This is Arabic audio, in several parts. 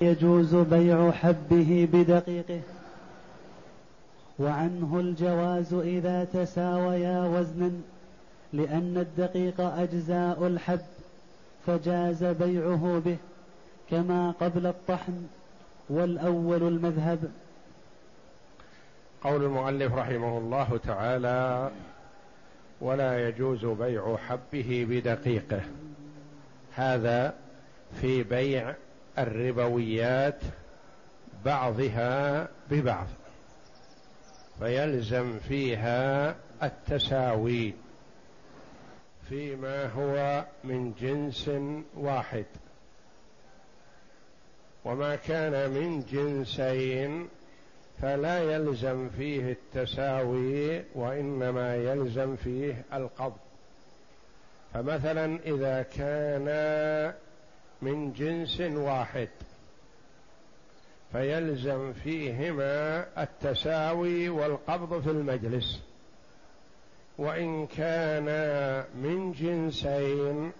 يجوز بيع حبه بدقيقه وعنه الجواز إذا تساويا وزنا لأن الدقيق أجزاء الحب فجاز بيعه به كما قبل الطحن والأول المذهب. قول المؤلف رحمه الله تعالى ولا يجوز بيع حبه بدقيقه. هذا في بيع الربويات بعضها ببعض فيلزم فيها التساوي فيما هو من جنس واحد. وما كان من جنسين فلا يلزم فيه التساوي وإنما يلزم فيه القبض. فمثلا إذا كان من جنس واحد فيلزم فيهما التساوي والقبض في المجلس. وإن كانا من جنسين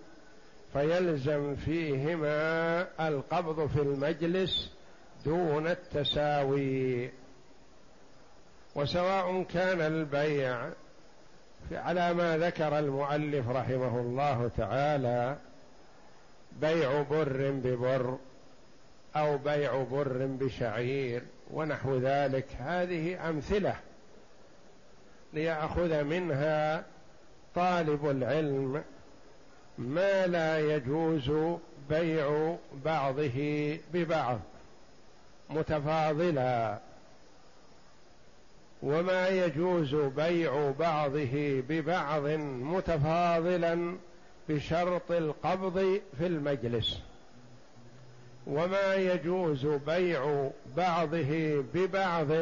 فيلزم فيهما القبض في المجلس دون التساوي. وسواء كان البيع على ما ذكر المؤلف رحمه الله تعالى بيع بر ببر أو بيع بر بشعير ونحو ذلك. هذه أمثلة ليأخذ منها طالب العلم ما لا يجوز بيع بعضه ببعض. متفاضلا. وما يجوز بيع بعضه ببعض متفاضلا. بشرط القبض في المجلس. وما يجوز بيع بعضه ببعض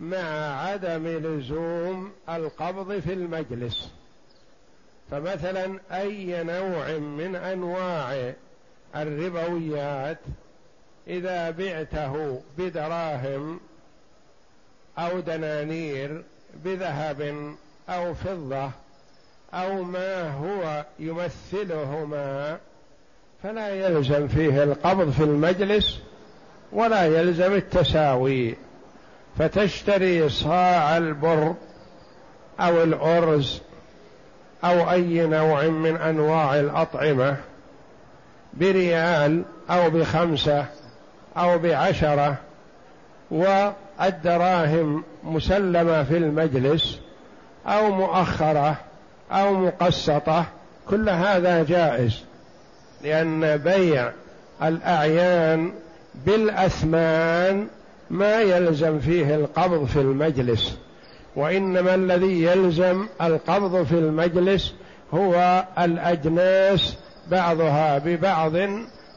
مع عدم لزوم القبض في المجلس. فمثلا أي نوع من أنواع الربويات إذا بعته بدراهم أو دنانير بذهب أو فضة أو ما هو يمثلهما فلا يلزم فيه القبض في المجلس ولا يلزم التساوي. فتشتري صاع البر أو الأرز أو أي نوع من أنواع الأطعمة بريال أو بخمسة أو بعشرة والدراهم مسلمة في المجلس أو مؤخرة أو مقسطة كل هذا جائز لأن بيع الأعيان بالأثمان ما يلزم فيه القبض في المجلس وإنما الذي يلزم القبض في المجلس هو الأجناس بعضها ببعض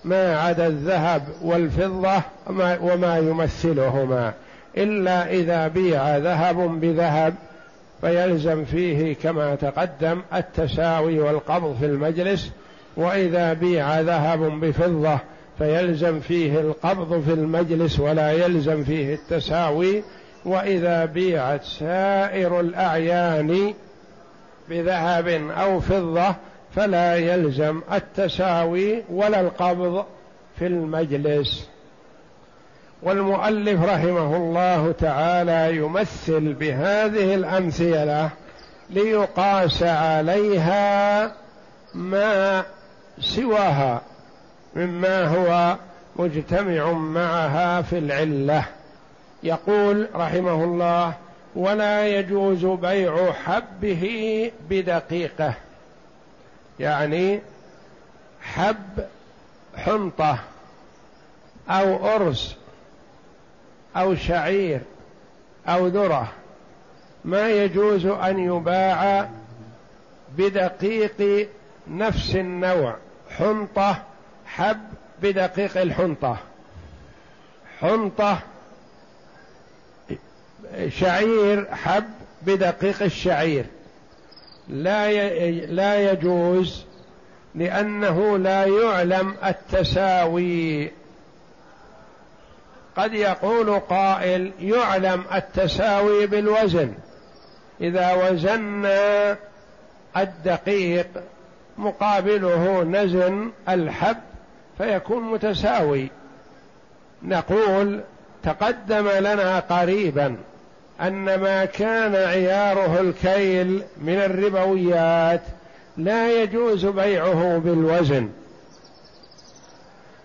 ما عدا الذهب والفضة وما يمثلهما إلا إذا بيع ذهب بذهب فيلزم فيه كما تقدم التساوي والقبض في المجلس وإذا بيع ذهب بفضة فيلزم فيه القبض في المجلس ولا يلزم فيه التساوي وإذا بيعت سائر الأعيان بذهب أو فضة فلا يلزم التساوي ولا القبض في المجلس. والمؤلف رحمه الله تعالى يمثل بهذه الأمثلة ليقاس عليها ما سواها مما هو مجتمع معها في العلة. يقول رحمه الله ولا يجوز بيع حبه بدقيقة. يعني حب حنطة أو أرز أو شعير أو ذرة ما يجوز أن يباع بدقيق نفس النوع. حنطة حب بدقيق الحنطة. حنطة شعير حب بدقيق الشعير. لا لا يجوز لأنه لا يعلم التساوي. قد يقول قائل يعلم التساوي بالوزن. إذا وزنا الدقيق مقابله نزن الحب فيكون متساوي. نقول تقدم لنا قريبا أن ما كان عياره الكيل من الربويات لا يجوز بيعه بالوزن.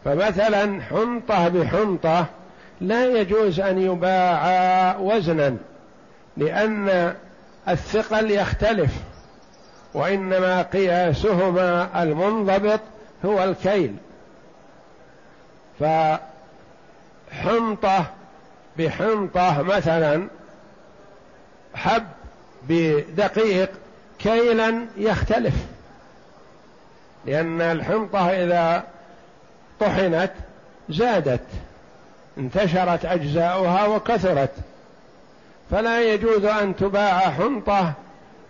فمثلا حنطة بحنطة لا يجوز أن يباع وزنا لأن الثقل يختلف وإنما قياسهما المنضبط هو الكيل. فحنطة بحنطة مثلا حب بدقيق كيلا يختلف لأن الحنطة إذا طحنت زادت. انتشرت أجزاؤها وكثرت. فلا يجوز أن تباع حنطة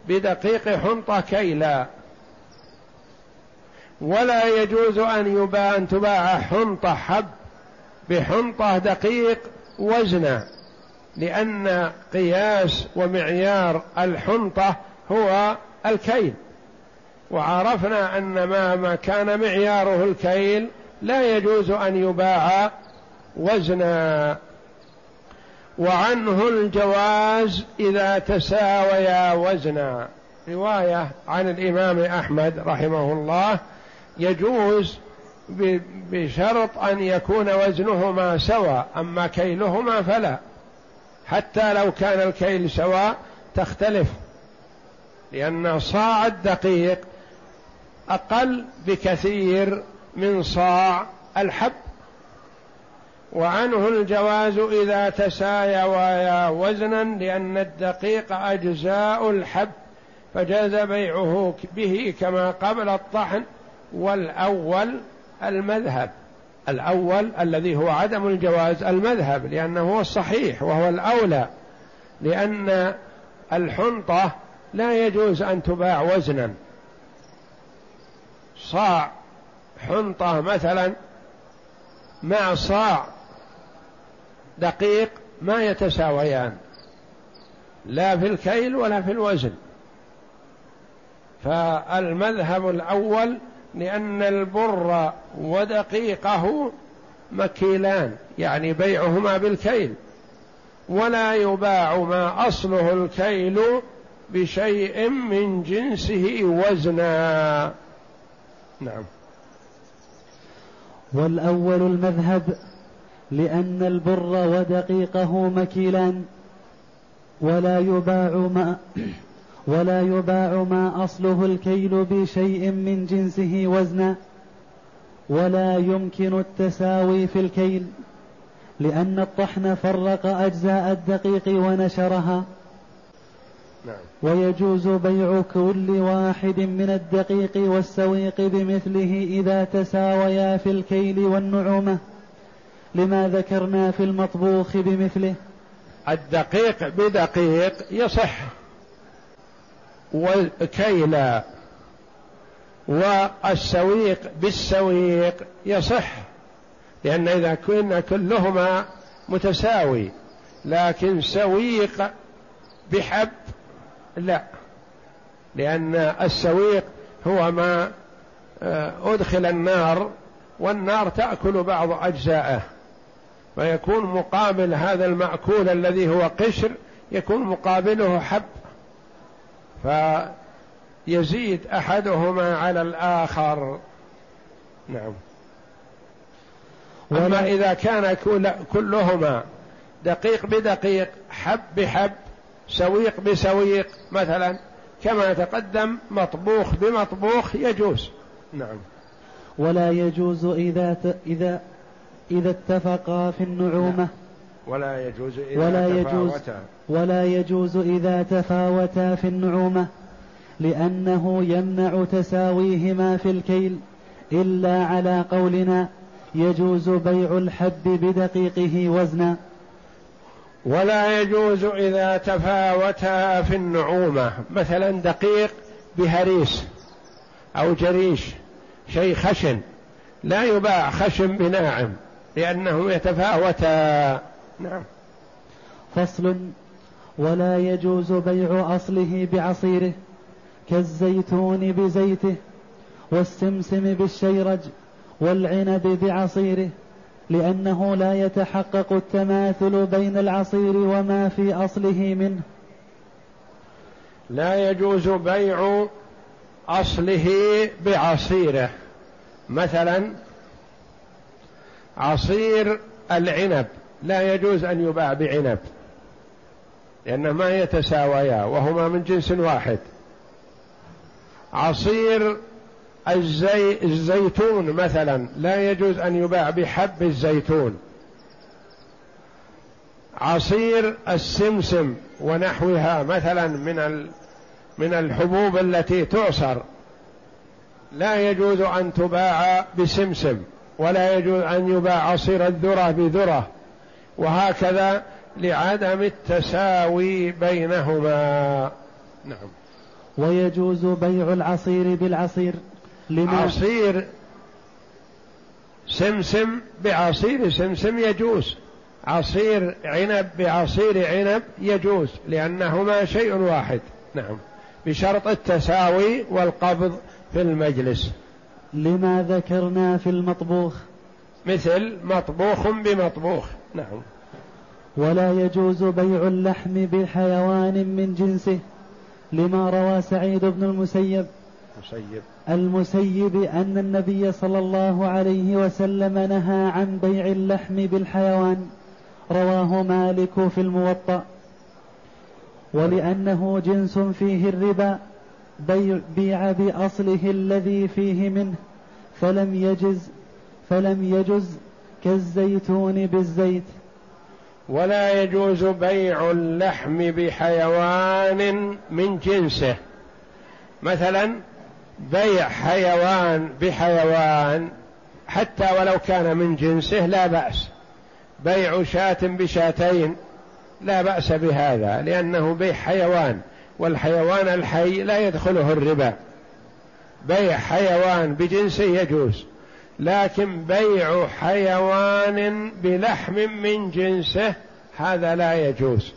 بدقيق حنطة كيلا. ولا يجوز أن يباع أن تباع حنطة حب بحنطة دقيق وزنا لأن قياس ومعيار الحنطة هو الكيل. وعرفنا أن ما كان معياره الكيل لا يجوز أن يباع وزنا وعنه الجواز إذا تساويا وزنا رواية عن الإمام أحمد رحمه الله يجوز بشرط أن يكون وزنهما سواء أما كيلهما فلا. حتى لو كان الكيل سواء تختلف لأن صاع الدقيق أقل بكثير من صاع الحب. وعنه الجواز إذا تسايوا وزنا لأن الدقيق أجزاء الحب فجاز بيعه به كما قبل الطحن. والأول المذهب الأول الذي هو عدم الجواز المذهب لأنه هو الصحيح وهو الأولى لأن الحنطة لا يجوز أن تباع وزنا. صاع حنطة مثلا مع صاع دقيق ما يتساويان لا في الكيل ولا في الوزن. فالمذهب الأول لأن البر ودقيقه مكيلان يعني بيعهما بالكيل ولا يباع ما أصله الكيل بشيء من جنسه وزنا. نعم. والأول المذهب لأن البر ودقيقه مكيلان ولا يباع ما ولا يباع ما أصله الكيل بشيء من جنسه وزنا ولا يمكن التساوي في الكيل لأن الطحن فرق أجزاء الدقيق ونشرها نعم. ويجوز بيع كل واحد من الدقيق والسويق بمثله إذا تساويا في الكيل والنعومة لما ذكرنا في المطبوخ بمثله. الدقيق بدقيق يصح. والكيل والسويق بالسويق يصح. لأن إذا كنا كلهما متساوي لكن سويق بحب لا. لأن السويق هو ما آه، أدخل النار والنار تأكل بعض أجزائه فيكون مقابل هذا المأكول الذي هو قشر يكون مقابله حب. فيزيد أحدهما على الآخر. نعم. اما إذا كان كلهما دقيق بدقيق حب بحب سويق بسويق مثلا كما تقدم مطبوخ بمطبوخ يجوز. نعم. ولا يجوز إذا إذا إذا اتفقا في النعومة. ولا يجوز إذا ولا يجوز ولا يجوز إذا تفاوتا في النعومة لأنه يمنع تساويهما في الكيل. إلا على قولنا يجوز بيع الحب بدقيقه وزنا. ولا يجوز إذا تفاوتا في النعومة مثلا دقيق بهريس أو جريش شيء خشن لا يباع خشن بناعم. لأنه يتفاوتا نعم. فصل. ولا يجوز بيع أصله بعصيره كالزيتون بزيته والسمسم بالشيرج والعنب بعصيره لأنه لا يتحقق التماثل بين العصير وما في أصله منه. لا يجوز بيع أصله بعصيره. مثلا عصير العنب. لا يجوز أن يباع بعنب لأنهما يتساويا وهما من جنس واحد. عصير الزي الزيتون مثلا لا يجوز أن يباع بحب الزيتون. عصير السمسم ونحوها مثلا من من الحبوب التي تعصر لا يجوز أن تباع بسمسم. ولا يجوز أن يباع عصير الذرة بذرة. وهكذا لعدم التساوي بينهما. نعم. ويجوز بيع العصير بالعصير. لما عصير سمسم بعصير سمسم يجوز. عصير عنب بعصير عنب يجوز لأنهما شيء واحد. نعم. بشرط التساوي والقبض في المجلس. لما ذكرنا في المطبوخ. مثل مطبوخ بمطبوخ. نعم. ولا يجوز بيع اللحم بحيوان من جنسه لما روى سعيد بن المسيب. مسيب. المسيب أن النبي صلى الله عليه وسلم نهى عن بيع اللحم بالحيوان. رواه مالك في الموطأ. ولأنه جنس فيه الربا. بيع بأصله الذي فيه منه فلم يجز فلم يجز كالزيتون بالزيت. ولا يجوز بيع اللحم بحيوان من جنسه. مثلا بيع حيوان بحيوان حتى ولو كان من جنسه لا بأس. بيع شاة بشاتين لا بأس بهذا لأنه بيع حيوان. والحيوان الحي لا يدخله الربا. بيع حيوان بجنسه يجوز لكن بيع حيوان بلحم من جنسه هذا لا يجوز.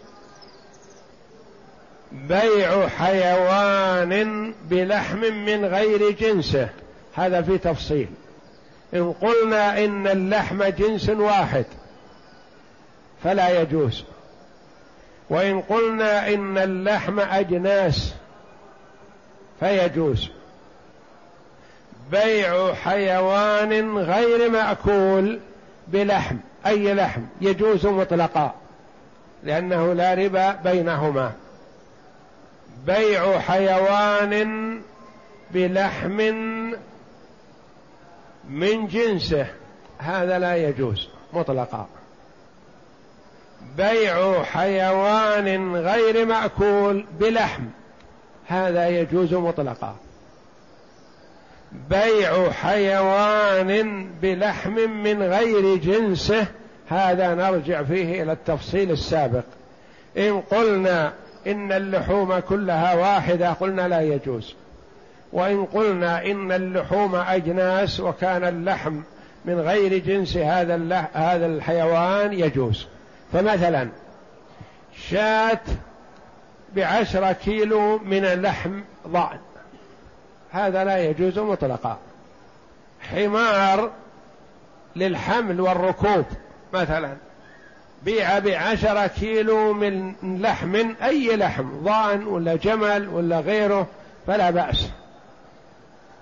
بيع حيوان بلحم من غير جنسه هذا في تفصيل. إن قلنا إن اللحم جنس واحد فلا يجوز. وإن قلنا إن اللحم أجناس فيجوز. بيع حيوان غير مأكول بلحم أي لحم يجوز مطلقا لأنه لا ربا بينهما. بيع حيوان بلحم من جنسه هذا لا يجوز مطلقا. بيع حيوان غير مأكول بلحم. هذا يجوز مطلقا. بيع حيوان بلحم من غير جنسه هذا نرجع فيه إلى التفصيل السابق. إن قلنا إن اللحوم كلها واحدة قلنا لا يجوز. وإن قلنا إن اللحوم أجناس وكان اللحم من غير جنس هذا هذا الحيوان يجوز. فمثلا شاة بعشرة كيلو من لحم ضأن. هذا لا يجوز مطلقا. حمار للحمل والركوب مثلا بيع بعشرة كيلو من لحم أي لحم ضأن ولا جمل ولا غيره فلا بأس.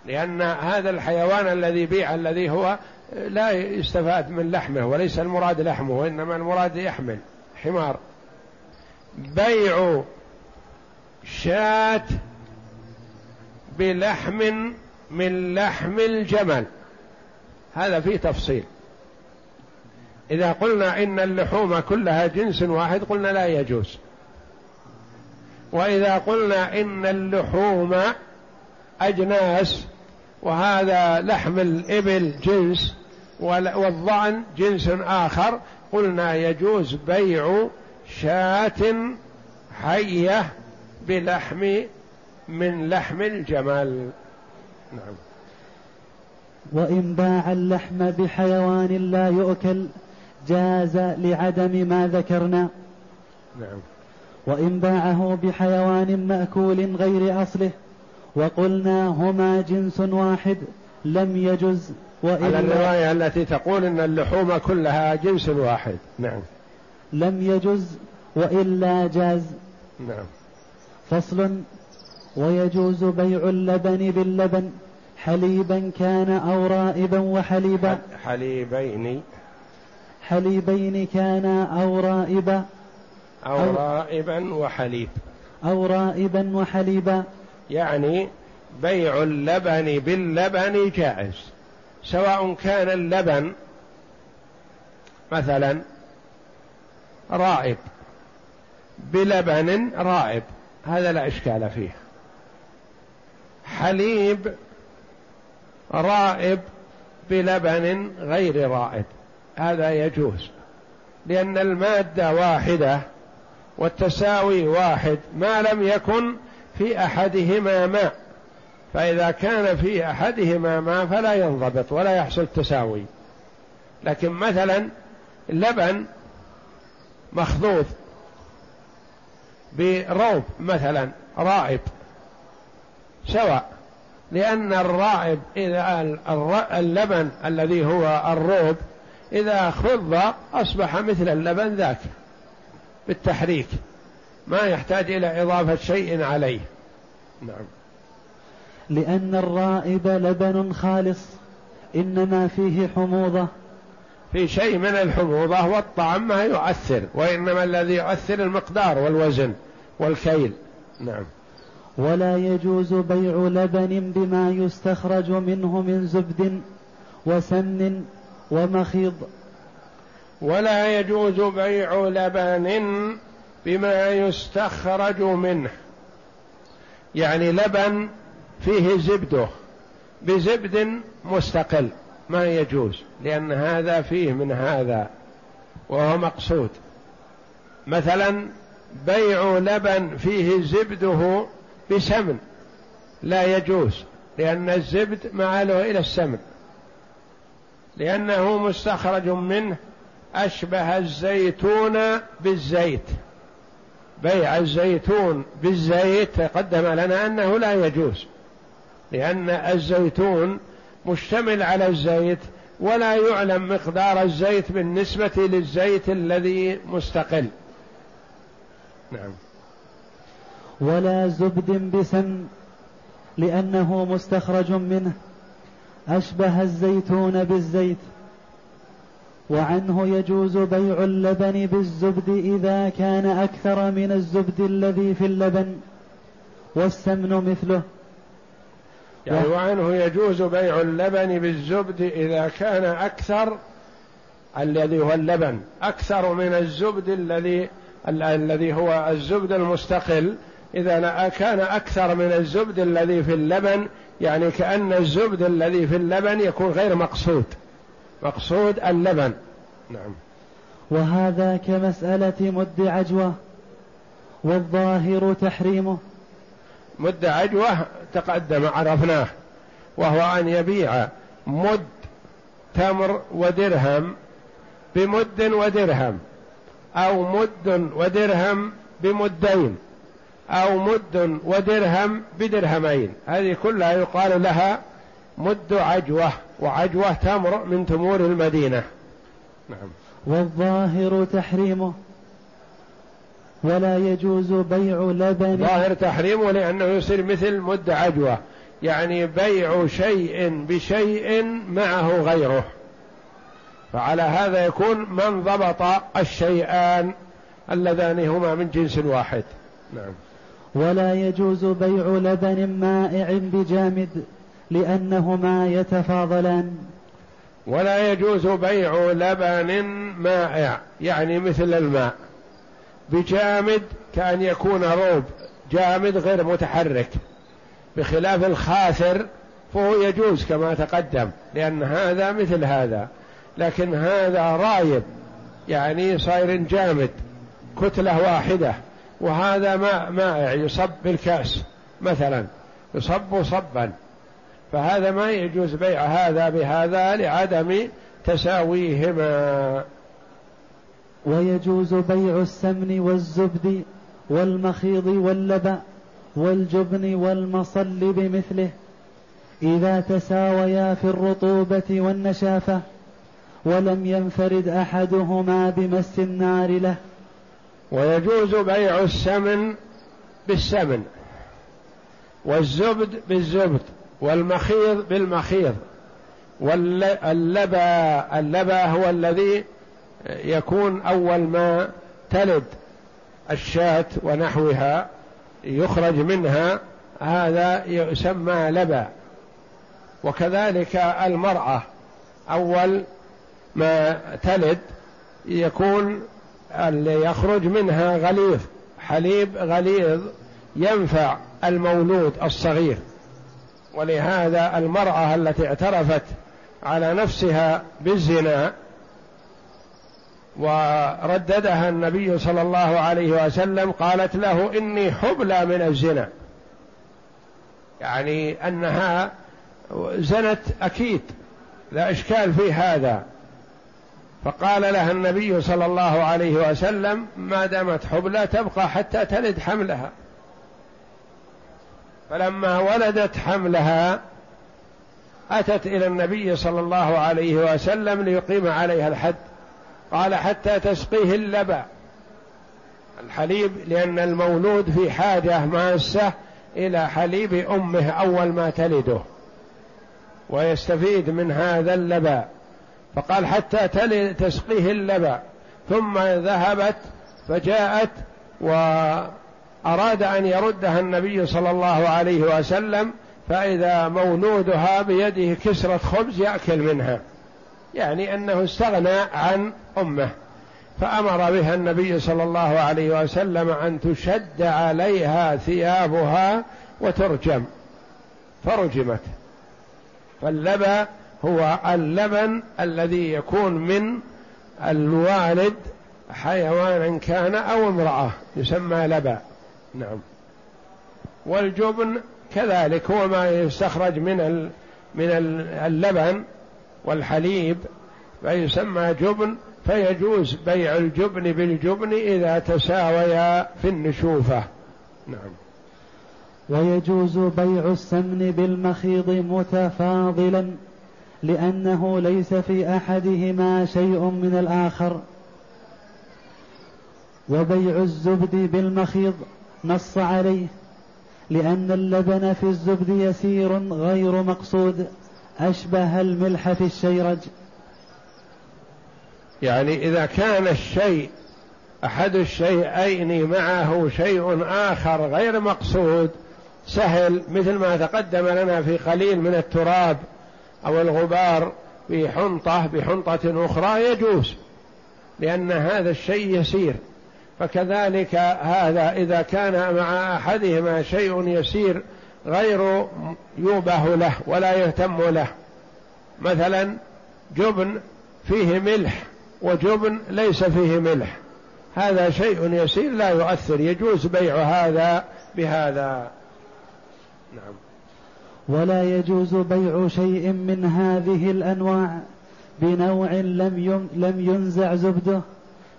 لأن هذا الحيوان الذي بيع الذي هو لا يستفاد من لحمه وليس المراد لحمه وإنما المراد يحمل حمار. بيع شاة بلحم من لحم الجمل. هذا فيه تفصيل. إذا قلنا إن اللحوم كلها جنس واحد قلنا لا يجوز. وإذا قلنا إن اللحوم أجناس وهذا لحم الإبل جنس والضأن جنس آخر. قلنا يجوز بيع شاة حية بلحم من لحم الجمل. نعم. وإن باع اللحم بحيوان لا يؤكل جاز لعدم ما ذكرنا. نعم. وإن باعه بحيوان مأكول غير أصله وقلنا هما جنس واحد لم يجز على الرواية التي تقول أن اللحوم كلها جنس واحد. نعم. لم يجز وإلا جاز. نعم. فصل ويجوز بيع اللبن باللبن حليبا كان أو رائبا وحليبا. حليبين. حليبين كان أو رائبا. أو, أو رائبا وحليب. أو رائبا وحليبا. يعني بيع اللبن باللبن جائز سواء كان اللبن مثلا رائب بلبن رائب هذا لا إشكال فيه. حليب رائب بلبن غير رائب هذا يجوز لأن المادة واحدة والتساوي واحد ما لم يكن في أحدهما ماء فإذا كان في أحدهما ماء فلا ينضبط ولا يحصل تساوي. لكن مثلا لبن مخضوض بروب مثلا رائب سواء لأن الرائب إذا اللبن الذي هو الروب إذا خض أصبح مثل اللبن ذاك بالتحريك. ما يحتاج إلى إضافة شيء عليه. نعم. لأن الرائب لبن خالص إنما فيه حموضة. في شيء من الحموضة والطعم ما يؤثر وإنما الذي يؤثر المقدار والوزن والكيل. نعم. ولا يجوز بيع لبن بما يستخرج منه من زبد وسمن ومخيض ولا يجوز بيع لبن بما يستخرج منه. يعني لبن فيه زبده. بزبد مستقل. ما يجوز. لأن هذا فيه من هذا. وهو مقصود. مثلا بيع لبن فيه زبده بسمن. لا يجوز. لأن الزبد معاله إلى السمن. لأنه مستخرج منه أشبه الزيتون بالزيت. بيع الزيتون بالزيت تقدم لنا أنه لا يجوز لأن الزيتون مشتمل على الزيت ولا يعلم مقدار الزيت بالنسبة للزيت الذي مستقل. نعم. ولا زبد بسم لأنه مستخرج منه أشبه الزيتون بالزيت. وعنه يجوز بيع اللبن بالزبد إذا كان أكثر من الزبد الذي في اللبن والسمن مثله. يعني وعنه يجوز بيع اللبن بالزبد إذا كان أكثر الذي هو اللبن أكثر من الزبد الذي الذي هو الزبد المستقل. إذا كان أكثر من الزبد الذي في اللبن يعني كأن الزبد الذي في اللبن يكون غير مقصود. مقصود اللبن. نعم. وهذا كمسألة مد عجوة والظاهر تحريمه. مد عجوة تقدم عرفناه وهو أن يبيع مد تمر ودرهم بمد ودرهم أو مد ودرهم بمدين أو مد ودرهم بدرهمين. هذه كلها يقال لها مد عجوة وعجوة تمر من تمور المدينة. نعم. والظاهر تحريمه ولا يجوز بيع لبن. ظاهر تحريمه لأنه يصير مثل مد عجوة يعني بيع شيء بشيء معه غيره. فعلى هذا يكون من ضبط الشيئان اللذان هما من جنس واحد. نعم. ولا يجوز بيع لبن مائع بجامد. لأنهما يتفاضلان. ولا يجوز بيع لبن مائع يعني مثل الماء. بجامد كأن يكون روب جامد غير متحرك. بخلاف الخاثر فهو يجوز كما تقدم لأن هذا مثل هذا. لكن هذا رايب يعني صاير جامد كتلة واحدة. وهذا ماء مائع يصب بالكأس مثلا. يصب صبا. فهذا ما يجوز بيع هذا بهذا لعدم تساويهما. ويجوز بيع السمن والزبد والمخيض واللبأ والجبن والمصل بمثله. إذا تساويا في الرطوبة والنشافة ولم ينفرد أحدهما بمس النار له. ويجوز بيع السمن بالسمن والزبد بالزبد. والمخيض بالمخيض. واللبا اللبا هو الذي يكون أول ما تلد الشاة ونحوها يخرج منها هذا يسمى لبا. وكذلك المرأة أول ما تلد يكون اللي يخرج منها غليظ حليب غليظ ينفع المولود الصغير. ولهذا المرأة التي اعترفت على نفسها بالزنا ورددها النبي صلى الله عليه وسلم قالت له إني حبلى من الزنا. يعني أنها زنت أكيد لا إشكال في هذا. فقال لها النبي صلى الله عليه وسلم ما دامت حبلى تبقى حتى تلد حملها. فلما ولدت حملها أتت إلى النبي صلى الله عليه وسلم ليقيم عليها الحد. قال حتى تسقيه اللبن الحليب لأن المولود في حاجة ماسة إلى حليب أمه أول ما تلده ويستفيد من هذا اللبن فقال حتى تسقيه اللبن ثم ذهبت فجاءت وأراد أن يردها النبي صلى الله عليه وسلم فإذا مولودها بيده كسرة خبز يأكل منها. يعني أنه استغنى عن أمه. فأمر بها النبي صلى الله عليه وسلم أن تشد عليها ثيابها وترجم. فرجمت. فاللبن هو اللبن الذي يكون من الوالد حيوانا كان أو امرأة يسمى لبا نعم. والجبن كذلك هو ما يستخرج من من اللبن والحليب فيسمى جبن فيجوز بيع الجبن بالجبن إذا تساويا في النشوفة. نعم. ويجوز بيع السمن بالمخيض متفاضلا لأنه ليس في أحدهما شيء من الآخر. وبيع الزبد بالمخيض نص عليه لأن اللبن في الزبد يسير غير مقصود أشبه الملح في الشيرج. يعني إذا كان الشيء أحد الشيئين معه شيء آخر غير مقصود سهل مثل ما تقدم لنا في قليل من التراب أو الغبار في حنطة بحنطة أخرى يجوز لأن هذا الشيء يسير. فكذلك هذا إذا كان مع أحدهما شيء يسير غير يوبه له ولا يهتم له. مثلا جبن فيه ملح وجبن ليس فيه ملح. هذا شيء يسير لا يؤثر يجوز بيع هذا بهذا. نعم. ولا يجوز بيع شيء من هذه الأنواع بنوع لم لم ينزع زبده.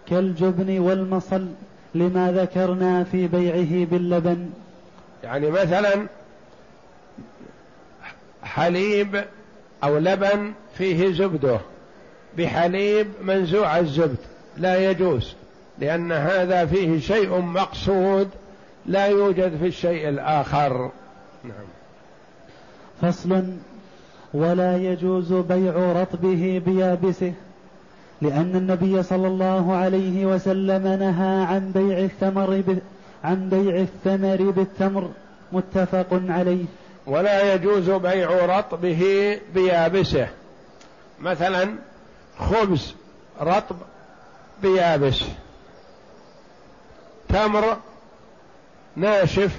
كالجبن والمصل لما ذكرنا في بيعه باللبن. يعني مثلا حليب أو لبن فيه زبدة. بحليب منزوع الزبد. لا يجوز لأن هذا فيه شيء مقصود لا يوجد في الشيء الآخر. نعم. فصل ولا يجوز بيع رطبه بيابسه. لأن النبي صلى الله عليه وسلم نهى عن بيع الثمر. عن بيع الثمر بالتمر متفق عليه. ولا يجوز بيع رطبه بيابسه. مثلا خبز رطب بيابس. تمر ناشف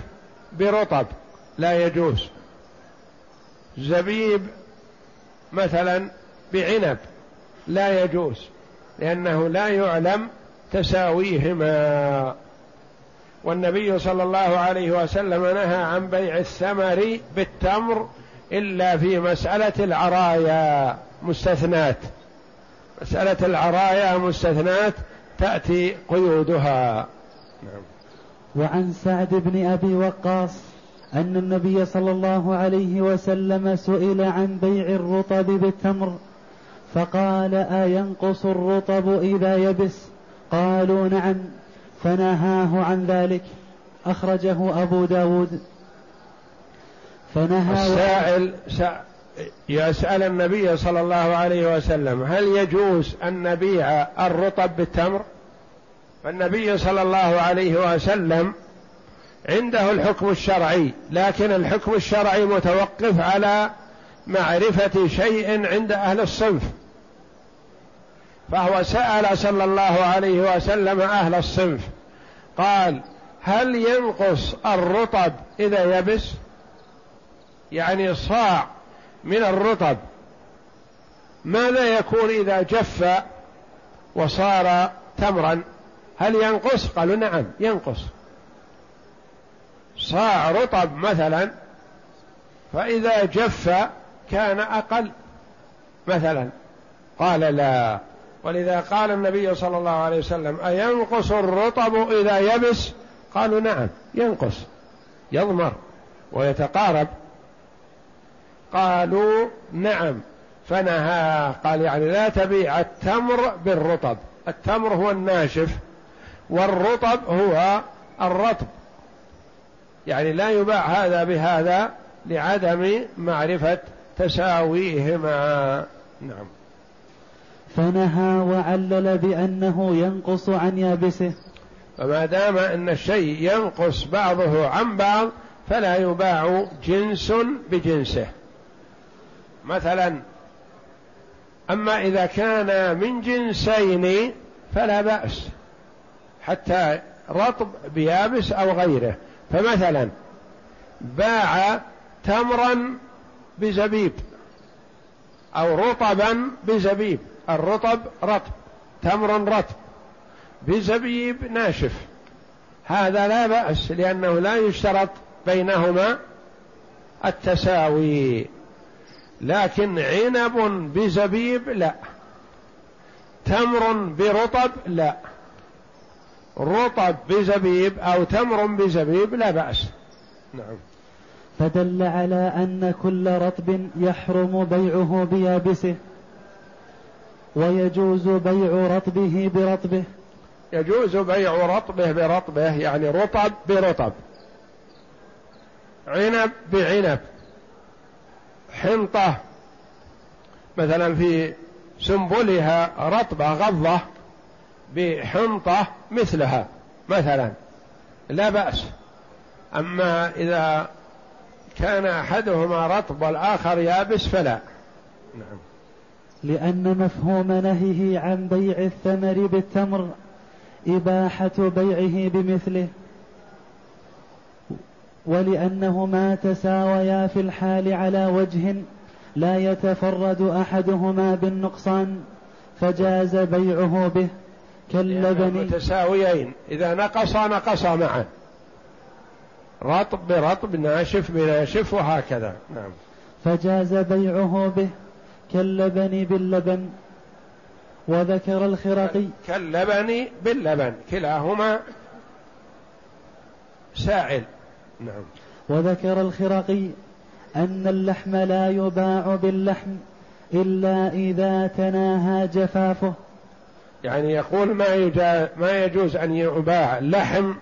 برطب. لا يجوز. زبيب مثلا بعنب. لا يجوز لأنه لا يعلم تساويهما. والنبي صلى الله عليه وسلم نهى عن بيع الثمر بالتمر إلا في مسألة العرايا مستثنات. مسألة العرايا مستثنات تأتي قيودها. نعم. وعن سعد بن أبي وقاص أن النبي صلى الله عليه وسلم سئل عن بيع الرطب بالتمر فقال أينقص الرطب إذا يبس؟ قالوا نعم فنهاه عن ذلك. أخرجه أبو داود. فنهى السائل يسأل النبي صلى الله عليه وسلم هل يجوز أن نبيع الرطب بالتمر؟ فالنبي صلى الله عليه وسلم عنده الحكم الشرعي لكن الحكم الشرعي متوقف على معرفة شيء عند أهل الصنف. فهو سأل صلى الله عليه وسلم أهل الصنف قال هل ينقص الرطب إذا يبس؟ يعني صاع من الرطب. ماذا يكون إذا جف وصار تمرا؟ هل ينقص؟ قالوا نعم ينقص. صاع رطب مثلا فإذا جف كان أقل مثلا. قال لا. ولذا قال النبي صلى الله عليه وسلم أينقص الرطب إذا يبس؟ قالوا نعم ينقص يضمر ويتقارب. قالوا نعم فنهى قال يعني لا تبيع التمر بالرطب. التمر هو الناشف والرطب هو الرطب. يعني لا يباع هذا بهذا لعدم معرفة تساويهما. نعم. فنهى وعلل بأنه ينقص عن يابسه. فما دام أن الشيء ينقص بعضه عن بعض فلا يباع جنس بجنسه. مثلا أما إذا كان من جنسين فلا بأس حتى رطب بيابس أو غيره. فمثلا باع تمرا بزبيب أو رطبا بزبيب. الرطب رطب تمر رطب بزبيب ناشف. هذا لا بأس لأنه لا يشترط بينهما التساوي. لكن عنب بزبيب لا تمر برطب لا. رطب بزبيب أو تمر بزبيب لا بأس. نعم. فدل على أن كل رطب يحرم بيعه بيابسه. ويجوز بيع رطبه برطبه. يجوز بيع رطبه برطبه يعني رطب برطب. عنب بعنب. حنطة. مثلا في سنبلها رطبة غضة بحنطة مثلها مثلا. لا بأس. أما إذا كان أحدهما رطب والآخر يابس فلا. نعم. لأن مفهوم نهيه عن بيع الثمر بالتمر إباحة بيعه بمثله ولأنهما تساويا في الحال على وجه لا يتفرد أحدهما بالنقصان فجاز بيعه به كاللبن. متساويين إذا نقص نقص معه. رطب برطب ناشف بناشف وهكذا. نعم. فجاز بيعه به كاللبن باللبن وذكر الخرقي كاللبن باللبن كلاهما سائل نعم. وذكر الخرقي أن اللحم لا يباع باللحم إلا إذا تناهى جفافه. يعني يقول ما, ما يجوز أن يباع لحم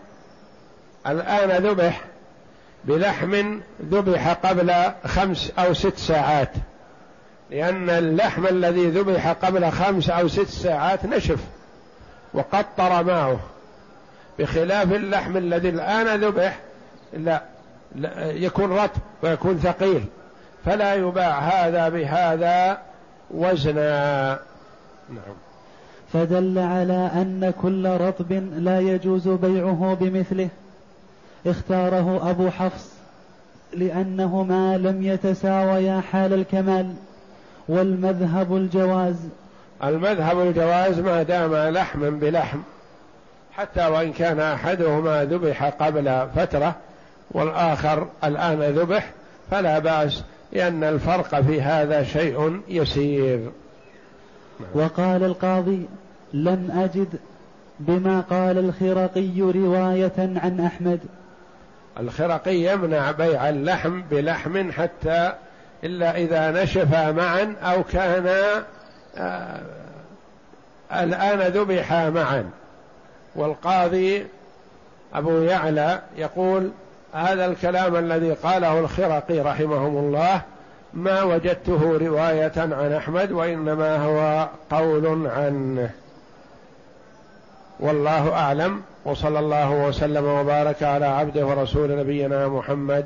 الآن ذبح بلحم ذبح قبل خمس أو ست ساعات. لأن اللحم الذي ذبح قبل خمس أو ست ساعات نشف وقطر ماؤه بخلاف اللحم الذي الآن ذبح لا, يكون رطب ويكون ثقيل. فلا يباع هذا بهذا وزنا. نعم. فدل على أن كل رطب لا يجوز بيعه بمثله. اختاره أبو حفص لأنهما لم يتساويا حال الكمال. والمذهب الجواز. المذهب الجواز ما دام لحما بلحم حتى وإن كان أحدهما ذبح قبل فترة والآخر الآن ذبح فلا بأس لأن الفرق في هذا شيء يسير. وقال القاضي لم أجد بما قال الخرقي رواية عن أحمد. الخرقي يمنع بيع اللحم بلحم حتى إلا إذا نشفا معا أو كانا آه الآن ذبحا معا. والقاضي أبو يعلى يقول هذا الكلام الذي قاله الخرقي رحمهم الله ما وجدته رواية عن أحمد وإنما هو قول عنه. والله أعلم وصلى الله وسلم وبارك على عبده ورسول نبينا محمد